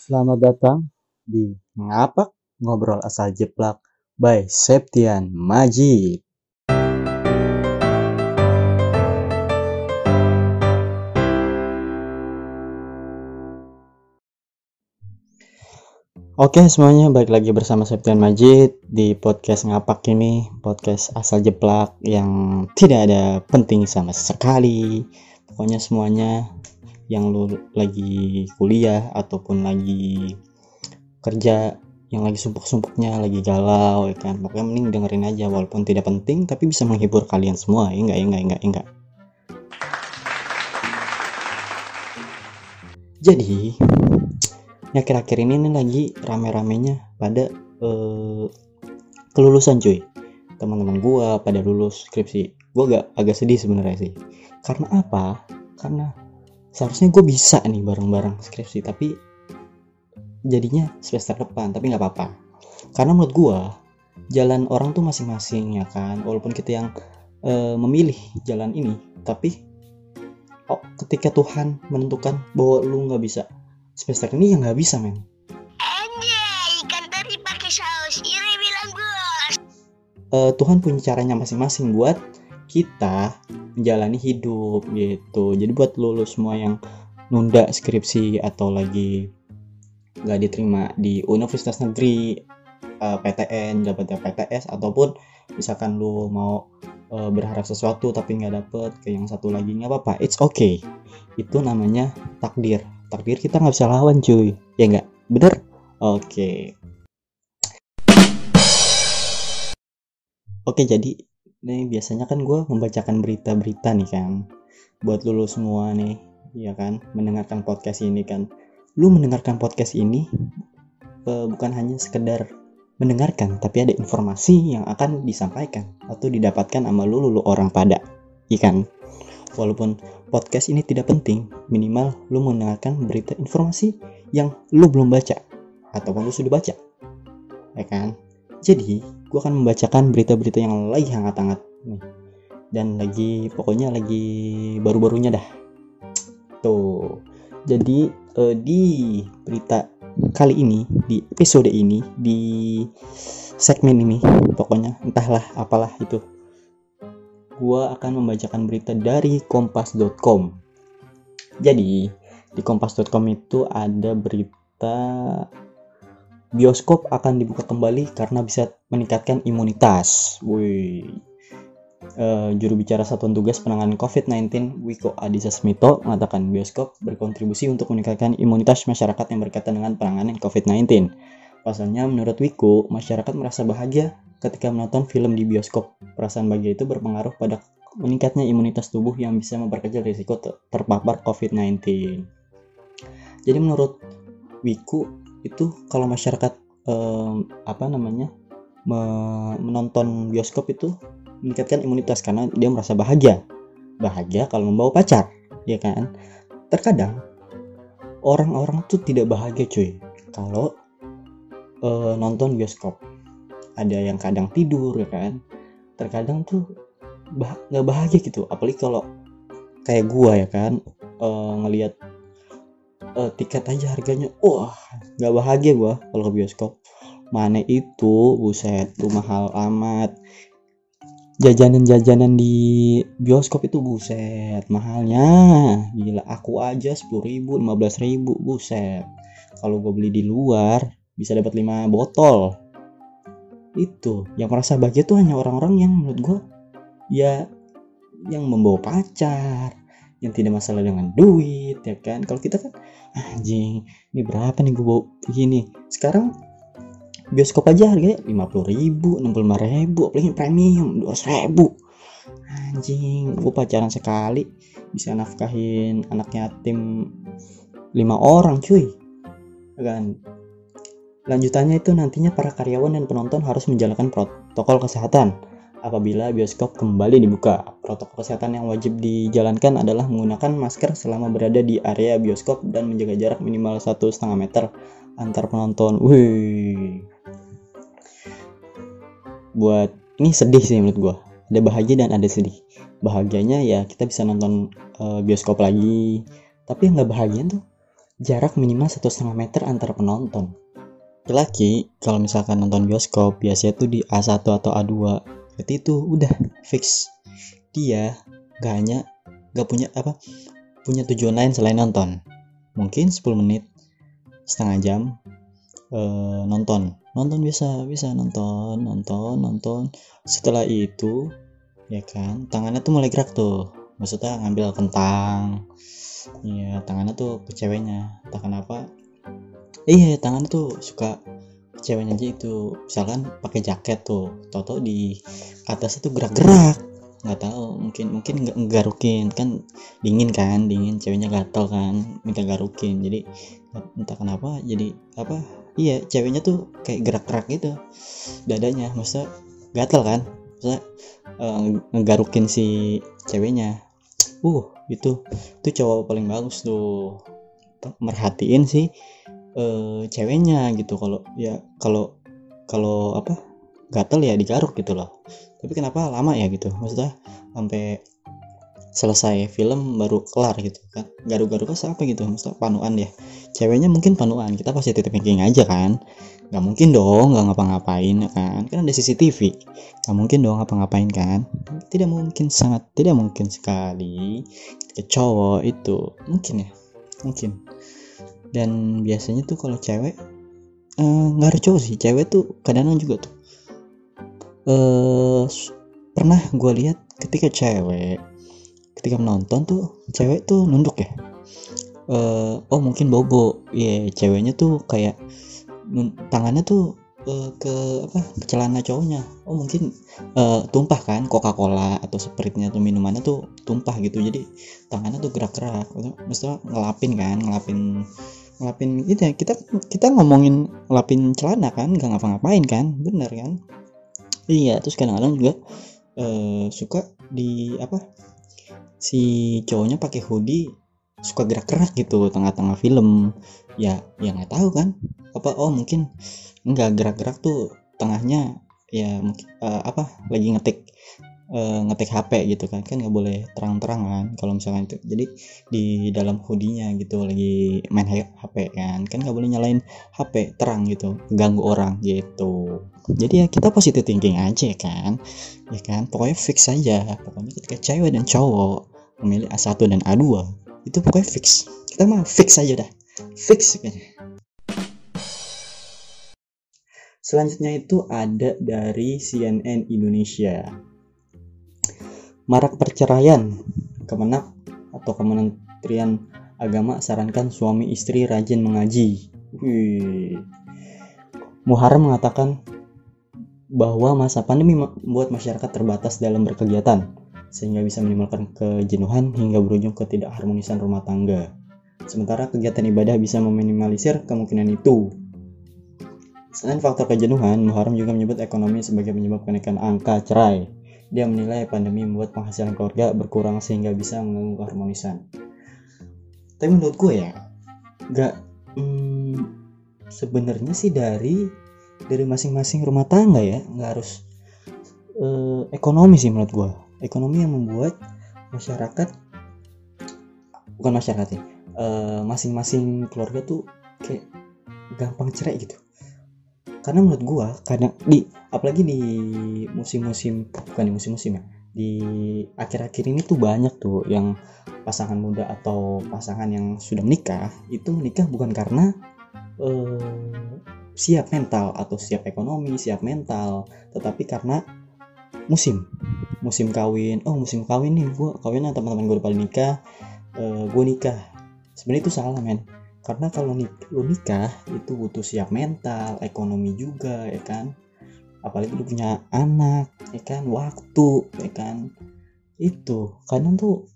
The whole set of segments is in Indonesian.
Selamat datang di Ngapak Ngobrol Asal Jeplak by Septian Majid. Oke semuanya, balik lagi bersama Septian Majid di podcast Ngapak ini, podcast asal jeplak yang tidak ada penting sama sekali. Pokoknya semuanya yang lu lagi kuliah ataupun lagi kerja yang lagi sumpuk-sumpuknya lagi galau ya kan? Pokoknya mending dengerin aja walaupun tidak penting tapi bisa menghibur kalian semua ya enggak ya enggak ya enggak ya enggak. Jadi ya akhir-akhir ini nih lagi rame-ramenya pada eh, kelulusan cuy. Teman-teman gua pada lulus skripsi. Gua agak agak sedih sebenarnya sih. Karena apa? Karena seharusnya gue bisa nih bareng-bareng skripsi tapi jadinya semester depan tapi nggak apa-apa. Karena menurut gue jalan orang tuh masing-masing ya kan? Walaupun kita yang e, memilih jalan ini tapi oh, ketika Tuhan menentukan bahwa lu nggak bisa semester ini ya nggak bisa men. E, Tuhan punya caranya masing-masing buat kita menjalani hidup gitu. Jadi buat lo semua yang nunda skripsi atau lagi nggak diterima di universitas negeri eh, PTN dapat PTS ataupun misalkan lu mau eh, berharap sesuatu tapi nggak dapet ke yang satu lagi nggak apa-apa. It's okay. Itu namanya takdir. Takdir kita nggak bisa lawan cuy. Ya nggak? Bener? Oke. Oke jadi nih biasanya kan gue membacakan berita-berita nih kan buat lu semua nih ya kan? Mendengarkan podcast ini kan? Lu mendengarkan podcast ini eh, bukan hanya sekedar mendengarkan tapi ada informasi yang akan disampaikan atau didapatkan sama lu, lu, orang pada ikan walaupun podcast ini tidak penting minimal lu mendengarkan berita informasi yang lu belum baca ataupun lu sudah baca ya kan? Jadi gue akan membacakan berita-berita yang lagi hangat-hangat nih. Dan lagi pokoknya lagi baru-barunya dah. Tuh. Jadi eh, di berita kali ini di episode ini di segmen ini pokoknya entahlah apalah itu gua akan membacakan berita dari kompas.com jadi di kompas.com itu ada berita bioskop akan dibuka kembali karena bisa meningkatkan imunitas. Wih. Uh, juru bicara Satuan Tugas Penanganan COVID-19 Wiko Adhisa Smito mengatakan bioskop berkontribusi untuk meningkatkan imunitas masyarakat yang berkaitan dengan penanganan COVID-19. Pasalnya, menurut Wiko, masyarakat merasa bahagia ketika menonton film di bioskop. Perasaan bahagia itu berpengaruh pada meningkatnya imunitas tubuh yang bisa memperkecil risiko terpapar COVID-19. Jadi menurut Wiku itu kalau masyarakat eh, apa namanya me- menonton bioskop itu meningkatkan imunitas karena dia merasa bahagia. Bahagia kalau membawa pacar ya kan? Terkadang orang-orang tuh tidak bahagia cuy. Kalau eh, nonton bioskop. Ada yang kadang tidur ya kan? Terkadang tuh bah bahagia gitu. Apalagi kalau kayak gua ya kan? Eh, ngelihat uh, tiket aja harganya. Wah nggak bahagia gua kalau ke bioskop. Mana itu buset tuh mahal amat. Jajanan-jajanan di bioskop itu buset mahalnya. Gila aku aja sepuluh ribu lima belas ribu buset. Kalau gue beli di luar bisa dapat 5 botol. Itu yang merasa bahagia tuh hanya orang-orang yang menurut gue ya yang membawa pacar yang tidak masalah dengan duit ya kan? Kalau kita kan anjing ini berapa nih gue bawa begini? Sekarang bioskop aja harganya 50 ribu 65 ribu apalagi premium 200 ribu. Anjing gue pacaran sekali bisa nafkahin anak yatim lima orang cuy. Kan lanjutannya itu nantinya para karyawan dan penonton harus menjalankan protokol kesehatan apabila bioskop kembali dibuka. Protokol kesehatan yang wajib dijalankan adalah menggunakan masker selama berada di area bioskop dan menjaga jarak minimal satu setengah meter antar penonton. Wih, buat ini sedih sih menurut gue. Ada bahagia dan ada sedih. Bahagianya ya kita bisa nonton uh, bioskop lagi. Tapi yang nggak bahagia tuh jarak minimal satu setengah meter antara penonton. Laki kalau misalkan nonton bioskop biasanya tuh di A1 atau A2 berarti itu udah fix. Dia gak hanya gak punya apa punya tujuan lain selain nonton. Mungkin 10 menit setengah jam eh, nonton. Nonton bisa bisa nonton nonton nonton. Setelah itu ya kan tangannya tuh mulai gerak tuh. Maksudnya ngambil kentang. Iya tangannya tuh ke ceweknya. Entah kenapa. Iya tangannya tuh suka ceweknya aja itu misalkan pakai jaket tuh toto di atas itu gerak-gerak. Nggak tahu mungkin mungkin nggak garukin kan dingin kan dingin ceweknya gatel kan minta garukin. Jadi entah kenapa jadi apa iya ceweknya tuh kayak gerak-gerak gitu dadanya. Maksudnya gatel kan? Maksudnya uh, ngegarukin si ceweknya. Uh itu itu cowok paling bagus tuh. Merhatiin sih uh, ceweknya gitu. Kalau ya kalau kalau apa gatel ya digaruk gitu loh. Tapi kenapa lama ya gitu? Maksudnya sampai selesai film baru kelar gitu kan. Garu-garu kan apa gitu? Maksudnya panuan ya. Ceweknya mungkin panuan. Kita pasti titip thinking aja kan. Nggak mungkin dong nggak ngapa-ngapain kan. Kan ada CCTV nggak mungkin dong ngapa-ngapain kan. Tidak mungkin sangat tidak mungkin sekali. Cowok itu. Mungkin ya? Mungkin dan biasanya tuh kalau cewek eh, nggak uh, ada cowok sih. Cewek tuh kadang-kadang juga tuh uh, pernah gue lihat ketika cewek ketika menonton tuh cewek tuh nunduk ya. Uh, oh mungkin bobo. Ya yeah, ceweknya tuh kayak tangannya tuh uh, ke apa ke celana cowoknya. Oh mungkin uh, tumpah kan Coca Cola atau sprite-nya atau minumannya tuh tumpah gitu. Jadi tangannya tuh gerak-gerak. Maksudnya ngelapin kan ngelapin ngelapin itu ya. Kita kita ngomongin ngelapin celana kan nggak ngapa-ngapain kan bener kan? Iya terus kadang-kadang juga uh, suka di apa si cowoknya pakai hoodie suka gerak-gerak gitu tengah-tengah film. Ya ya nggak tahu kan? Apa oh mungkin nggak gerak-gerak tuh tengahnya ya uh, apa lagi ngetik uh, ngetik HP gitu kan. Kan nggak boleh terang-terangan kalau misalnya itu. Jadi di dalam hoodie-nya gitu lagi main HP kan. Kan nggak boleh nyalain HP terang gitu. Ganggu orang gitu. Jadi ya kita positive thinking aja kan. Ya kan? Pokoknya fix saja pokoknya ketika cewek dan cowok memilih A1 dan A2 itu pokoknya fix. Kita mah fix aja dah. Fix kayaknya Selanjutnya itu ada dari CNN Indonesia. Marak perceraian. Kemenak atau Kementerian Agama sarankan suami istri rajin mengaji. Wih. Muharrem mengatakan bahwa masa pandemi membuat masyarakat terbatas dalam berkegiatan sehingga bisa menimbulkan kejenuhan hingga berujung ketidakharmonisan rumah tangga. Sementara kegiatan ibadah bisa meminimalisir kemungkinan itu. Selain faktor kejenuhan, Muharrem juga menyebut ekonomi sebagai penyebab kenaikan angka cerai. Dia menilai pandemi membuat penghasilan keluarga berkurang sehingga bisa mengganggu keharmonisan. Tapi menurut gue ya, gak hmm, sebenarnya sih dari dari masing-masing rumah tangga ya, nggak harus uh, ekonomi sih menurut gue. Ekonomi yang membuat masyarakat bukan masyarakat ya, uh, masing-masing keluarga tuh kayak gampang cerai gitu karena menurut gua kadang di apalagi di musim-musim bukan di musim-musim ya di akhir-akhir ini tuh banyak tuh yang pasangan muda atau pasangan yang sudah menikah itu menikah bukan karena uh, siap mental atau siap ekonomi siap mental tetapi karena musim. Musim kawin oh musim kawin nih gua kawin teman-teman gue udah pada nikah uh, gue nikah. Sebenarnya itu salah men karena kalau nik lu nikah itu butuh siap mental ekonomi juga ya kan? Apalagi lu punya anak ya kan? Waktu ya kan? Itu kadang tuh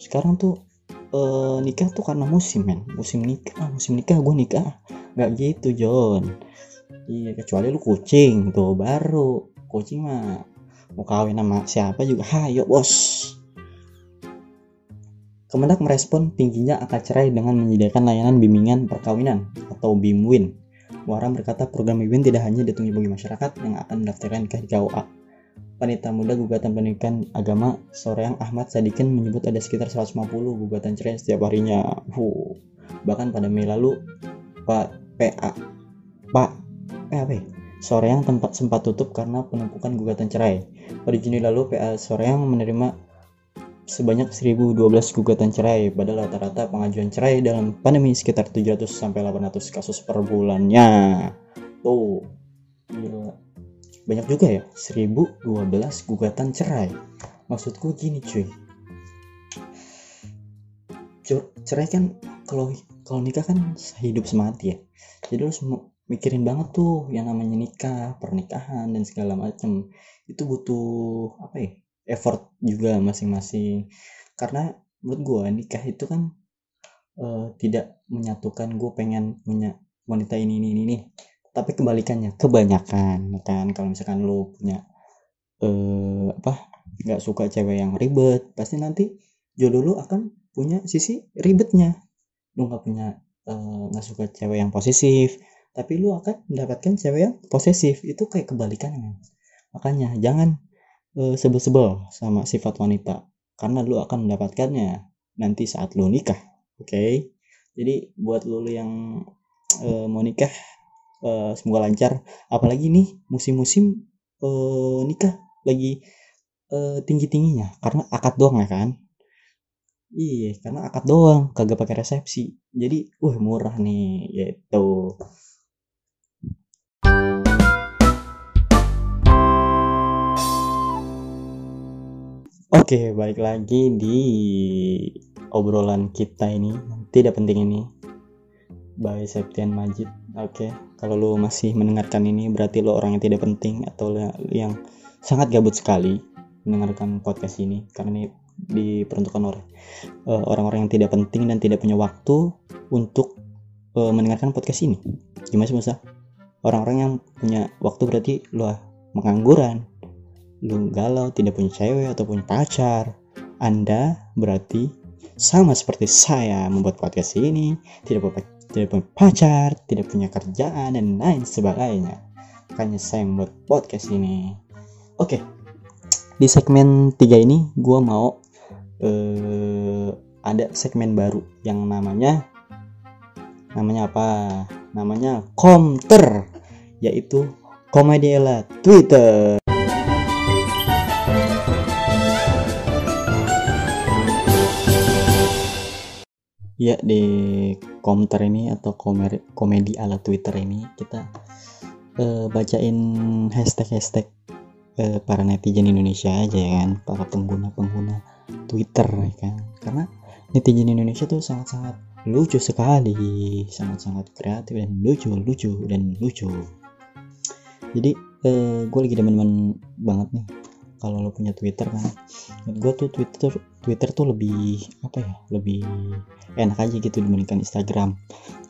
sekarang tuh e, nikah tuh karena musim men. Musim nikah musim nikah gue nikah. Nggak gitu John. Iya kecuali lu kucing tuh baru. Kucing mah mau kawin sama siapa juga? Hayo bos Kemendak merespon tingginya angka cerai dengan menyediakan layanan bimbingan perkawinan atau BIMWIN. Muharam berkata program BIMWIN tidak hanya ditunggu bagi masyarakat yang akan mendaftarkan nikah di KUA. Panita Muda Gugatan Pendidikan Agama Soreang Ahmad Sadikin menyebut ada sekitar 150 gugatan cerai setiap harinya. Huh. Bahkan pada Mei lalu Pak PA Pak PA apa ya? Soreang tempat sempat tutup karena penumpukan gugatan cerai. Pada Juni lalu PA Soreang menerima sebanyak 1012 gugatan cerai pada rata-rata pengajuan cerai dalam pandemi sekitar 700 sampai 800 kasus per bulannya. Tuh. Gila. Banyak juga ya, 1012 gugatan cerai. Maksudku gini cuy. Cer- Cerai kan kalau kalau nikah kan hidup semati ya. Jadi harus mikirin banget tuh yang namanya nikah, pernikahan dan segala macem. Itu butuh apa ya? Effort juga masing-masing. Karena menurut gua nikah itu kan eh, tidak menyatukan gue pengen punya wanita ini ini ini, tapi kebalikannya kebanyakan ya kan? Kalau misalkan lo punya eh apa nggak suka cewek yang ribet pasti nanti jodoh lo akan punya sisi ribetnya. Lo nggak punya eh, nggak suka cewek yang posesif tapi lo akan mendapatkan cewek yang posesif. Itu kayak kebalikannya makanya jangan sebel-sebel sama sifat wanita. Karena lo akan mendapatkannya nanti saat lo nikah oke? Jadi buat lo yang eh, mau nikah eh, semoga lancar. Apalagi nih musim-musim eh, nikah lagi eh, tinggi-tingginya. Karena akad doang ya kan? Iya karena akad doang. Kagak pakai resepsi. Jadi wah murah nih gitu Oke, balik lagi di obrolan kita ini tidak penting ini by Septian Majid. Oke, kalau lu masih mendengarkan ini berarti lu orang yang tidak penting atau yang sangat gabut sekali mendengarkan podcast ini karena ini diperuntukkan oleh eh, orang-orang yang tidak penting dan tidak punya waktu untuk eh, mendengarkan podcast ini. Gimana sih Musa? Orang-orang yang punya waktu berarti lu mengangguran, lu galau, tidak punya cewek atau punya pacar. Anda berarti sama seperti saya membuat podcast ini, tidak punya, tidak punya pacar, tidak punya kerjaan dan lain sebagainya. Makanya saya membuat podcast ini. Oke, di segmen 3 ini gue mau eh, ada segmen baru yang namanya namanya apa? Namanya Komter, yaitu komedi ala Twitter. Ya di komter ini atau komedi, ala Twitter ini kita eh, bacain hashtag-hashtag eh, para netizen Indonesia aja ya kan, para pengguna-pengguna Twitter ya kan. Karena netizen Indonesia tuh sangat-sangat lucu sekali, sangat-sangat kreatif dan lucu, lucu dan lucu. Jadi eh, gue lagi demen-demen banget nih kalau lo punya Twitter kan. Gue tuh Twitter Twitter tuh lebih apa ya, lebih enak aja gitu dibandingkan Instagram.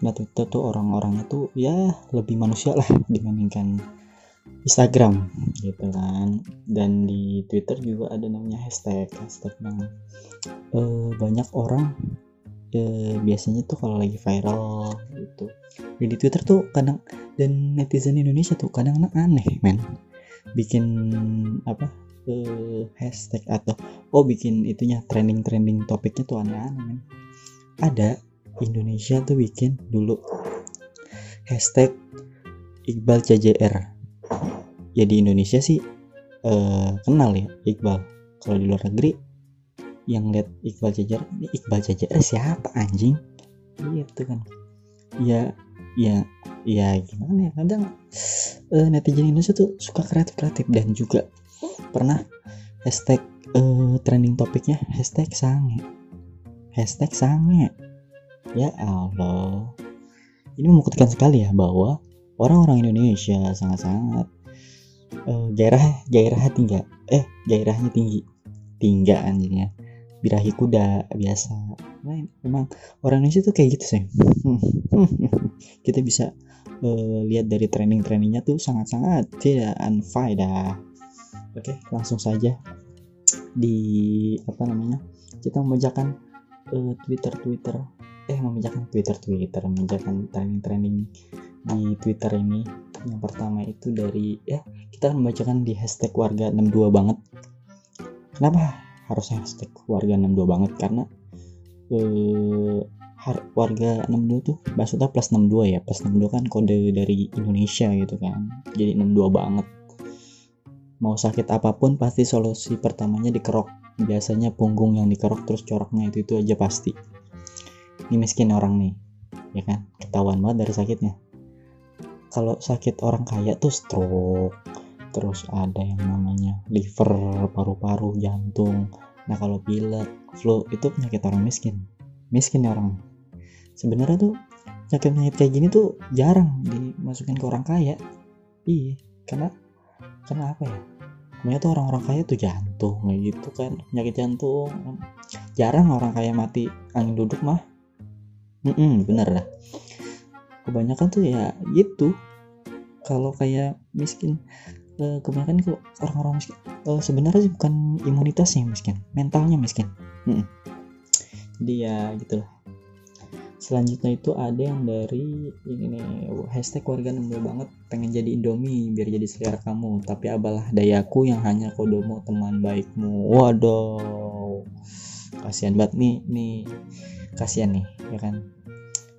Nah Twitter tuh orang-orangnya tuh ya lebih manusia lah dibandingkan Instagram gitu kan. Dan di Twitter juga ada namanya hashtag, hashtag yang eh, banyak orang eh, biasanya tuh kalau lagi viral gitu. Dan di Twitter tuh kadang dan netizen Indonesia tuh kadang aneh men bikin apa eh, hashtag atau oh bikin itunya trending trending topiknya tuh aneh-aneh men. Ada Indonesia tuh bikin dulu hashtag Iqbal CJR ya di Indonesia sih eh, kenal ya Iqbal. Kalau di luar negeri yang lihat Iqbal CJR ini Iqbal CJR siapa anjing? Gitu kan. Ya ya ya gimana ya kadang eh, netizen Indonesia tuh suka kreatif kreatif dan juga pernah hashtag eh, trending topiknya hashtag sange. Hashtag sange. Ya Allah. Ini membuktikan sekali ya bahwa orang-orang Indonesia sangat-sangat eh, gairah gairahnya tinggi. Eh gairahnya tinggi. Tinggi anjingnya birahi kuda biasa. Nah, memang orang Indonesia tuh kayak gitu sih kita bisa eh, lihat dari trending-trendingnya tuh sangat-sangat tidak unfaedah oke langsung saja. Di apa namanya kita membacakan eh, Twitter Twitter. Eh membacakan Twitter Twitter. Membacakan trending-trending di Twitter ini. Yang pertama itu dari ya kita akan membacakan di hashtag warga 62 banget. Kenapa harusnya hashtag warga 62 banget? Karena eh, warga 62 tuh maksudnya plus 62 ya. Plus 62 kan kode dari Indonesia gitu kan. Jadi 62 banget mau sakit apa pun pasti solusi pertamanya dikerok. Biasanya punggung yang dikerok terus coraknya itu itu aja pasti. Ini miskin orang nih ya kan? Ketahuan banget dari sakitnya. Kalau sakit orang kaya tuh stroke terus ada yang namanya liver paru-paru jantung. Nah kalau pilek flu itu penyakit orang miskin. Miskin ya orang. Sebenarnya tuh penyakit penyakit kayak gini tuh jarang dimasukin ke orang kaya. Iya karena karena apa ya? Kebanyakan tuh orang-orang kaya tuh jantung kayak gitu kan. Penyakit jantung. Jarang orang kaya mati angin duduk mah. Mm-mm, bener lah kebanyakan tuh ya gitu. Kalau kayak miskin eh, kebanyakan kalau orang-orang miskin. Eh, sebenarnya sih bukan imunitasnya miskin mentalnya miskin. Mm-mm. jadi ya gitulah selanjutnya itu ada yang dari ini nih hashtag warga nembel banget. Pengen jadi indomie biar jadi selera kamu. Tapi abalah dayaku yang hanya kodomo teman baikmu. Waduh. Kasihan banget nih nih. Kasihan nih ya kan?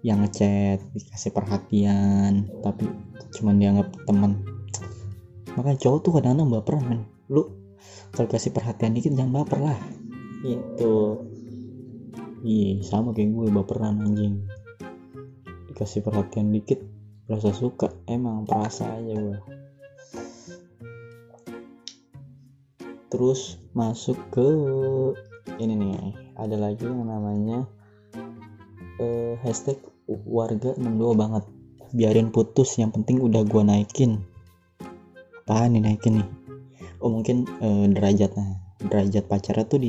Yang ngechat dikasih perhatian tapi cuman dianggap teman. Makanya cowok tuh kadang-kadang baperan men. Lu kalau kasih perhatian dikit jangan baper lah. Itu iya sama kayak gue baperan anjing. Dikasih perhatian dikit rasa suka emang perasa aja gue terus masuk ke ini nih ada lagi yang namanya eh, hashtag warga 62 banget. Biarin putus yang penting udah gua naikin. Apaan nih naikin nih? Oh mungkin eh, derajatnya. Derajat pacarnya tuh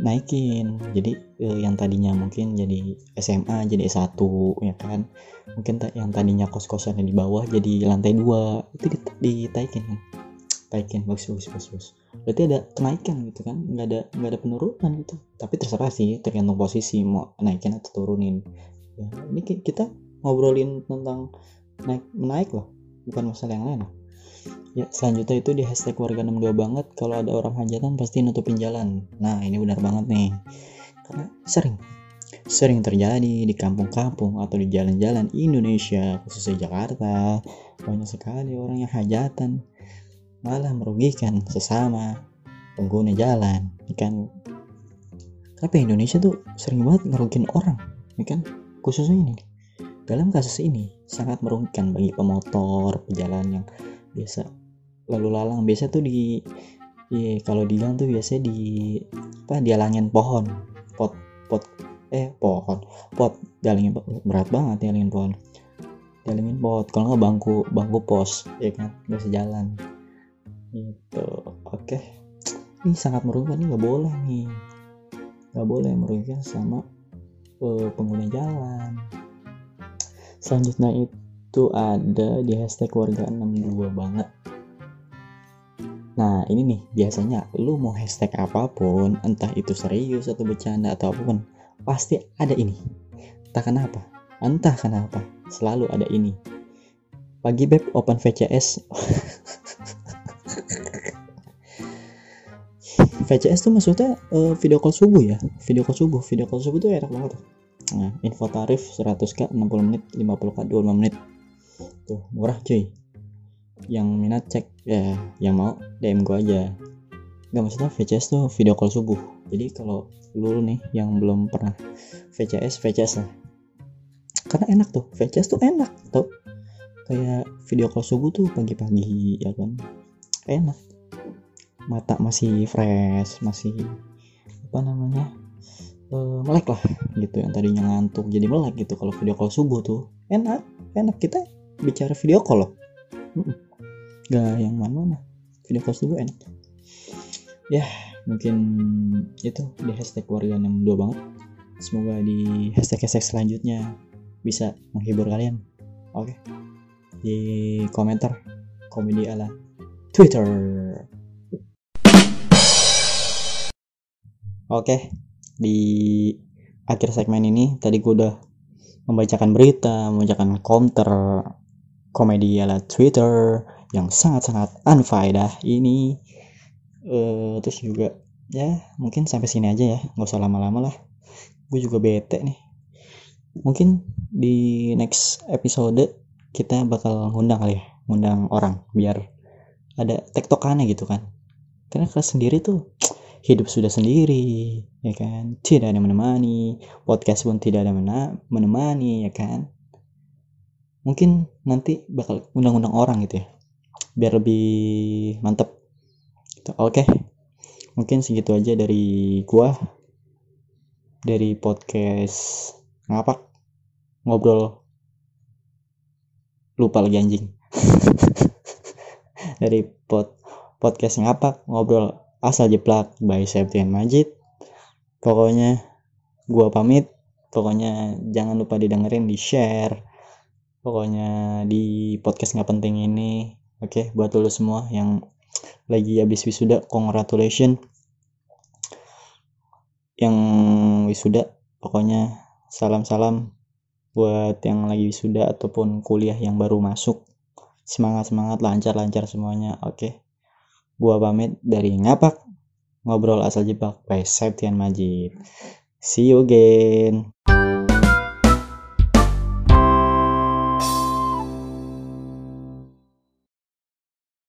dinaikin jadi eh, yang tadinya mungkin jadi SMA jadi S1 ya kan? Mungkin yang tadinya kos-kosannya di bawah jadi lantai dua. Itu dit- ditaikin kan? Taikin bagus bagus bagus bagus. Berarti ada kenaikan gitu kan? Nggak ada nggak ada penurunan gitu. Tapi terserah sih tergantung posisi mau naikin atau turunin. Ya ini ki- kita ngobrolin tentang naik menaik loh. Bukan masalah yang lain loh ya selanjutnya itu di hashtag warga 62 banget kalau ada orang hajatan pasti nutupin jalan. Nah ini benar banget nih. Karena sering sering terjadi di kampung-kampung atau di jalan-jalan Indonesia khususnya Jakarta. Banyak sekali orang yang hajatan malah merugikan sesama pengguna jalan ya kan? Kenapa Indonesia tuh sering banget ngerugiin orang ya kan? Khususnya ini dalam kasus ini sangat merugikan bagi pemotor pejalan yang biasa. Lalu lalang biasa tuh di iya kalau di jalan tuh biasanya di apa dialangin pohon. Pot pot eh pohon. Pot dialangin berat banget dialangin pohon. Dialangin pot kalau nggak bangku bangku pos ya kan? Bisa jalan gitu oke. Ini sangat merugikan ini nggak boleh nih. Nggak boleh merugikan sama eh, pengguna jalan. Selanjutnya itu ada di hashtag warga 62 banget. Nah ini nih biasanya lu mau hashtag apa pun entah itu serius atau bercanda atau apa pun pasti ada ini. Entah kenapa entah kenapa selalu ada ini. Pagi beb open VCS VCS tuh maksudnya eh, video call subuh ya? Video call subuh video call subuh tuh enak banget nah info tarif 100k 60 menit 50k 25 menit tuh murah cuy. Yang minat cek ya yang mau DM gua aja. Nggak maksudnya VCS tuh video call subuh. Jadi kalau lu nih yang belum pernah VCS VCS lah. Karena enak tuh VCS tuh enak tuh kayak video call subuh tuh pagi-pagi ya kan. Enak. Mata masih fresh masih apa namanya eh, melek lah gitu. Yang tadinya ngantuk jadi melek gitu kalau video call subuh tuh. Enak enak. Kita bicara video call loh. Gak yang mana-mana. Video call subuh enak. Ya mungkin itu di hashtag warga 62 banget. Semoga di hashtag hashtag selanjutnya bisa menghibur kalian. Oke. Di komentar komedi ala Twitter. Oke, di akhir segmen ini tadi gue udah membacakan berita, membacakan counter komedi ala Twitter yang sangat-sangat unfaedah ini. Eh, terus juga ya mungkin sampai sini aja ya, nggak usah lama-lama lah. Gue juga bete nih. mungkin di next episode kita bakal ngundang kali ya ngundang orang biar ada tektokannya gitu kan karena kelas sendiri tuh hidup sudah sendiri ya kan tidak ada menemani podcast pun tidak ada menemani ya kan mungkin nanti bakal undang-undang orang gitu ya biar lebih mantep. Gitu. oke mungkin segitu aja dari gua dari podcast ngapak. Ngobrol. Lupa lagi anjing. Dari pod podcast ngapak ngobrol asal jeplak by Septian Majid. Pokoknya gua pamit. Pokoknya jangan lupa didengerin di share pokoknya di podcast nggak penting ini oke buat lo semua yang lagi habis wisuda congratulations yang wisuda pokoknya salam-salam buat yang lagi wisuda ataupun kuliah yang baru masuk. Semangat semangat lancar lancar semuanya oke. Gua pamit dari ngapak ngobrol asal jebak by Septian Majid. See you again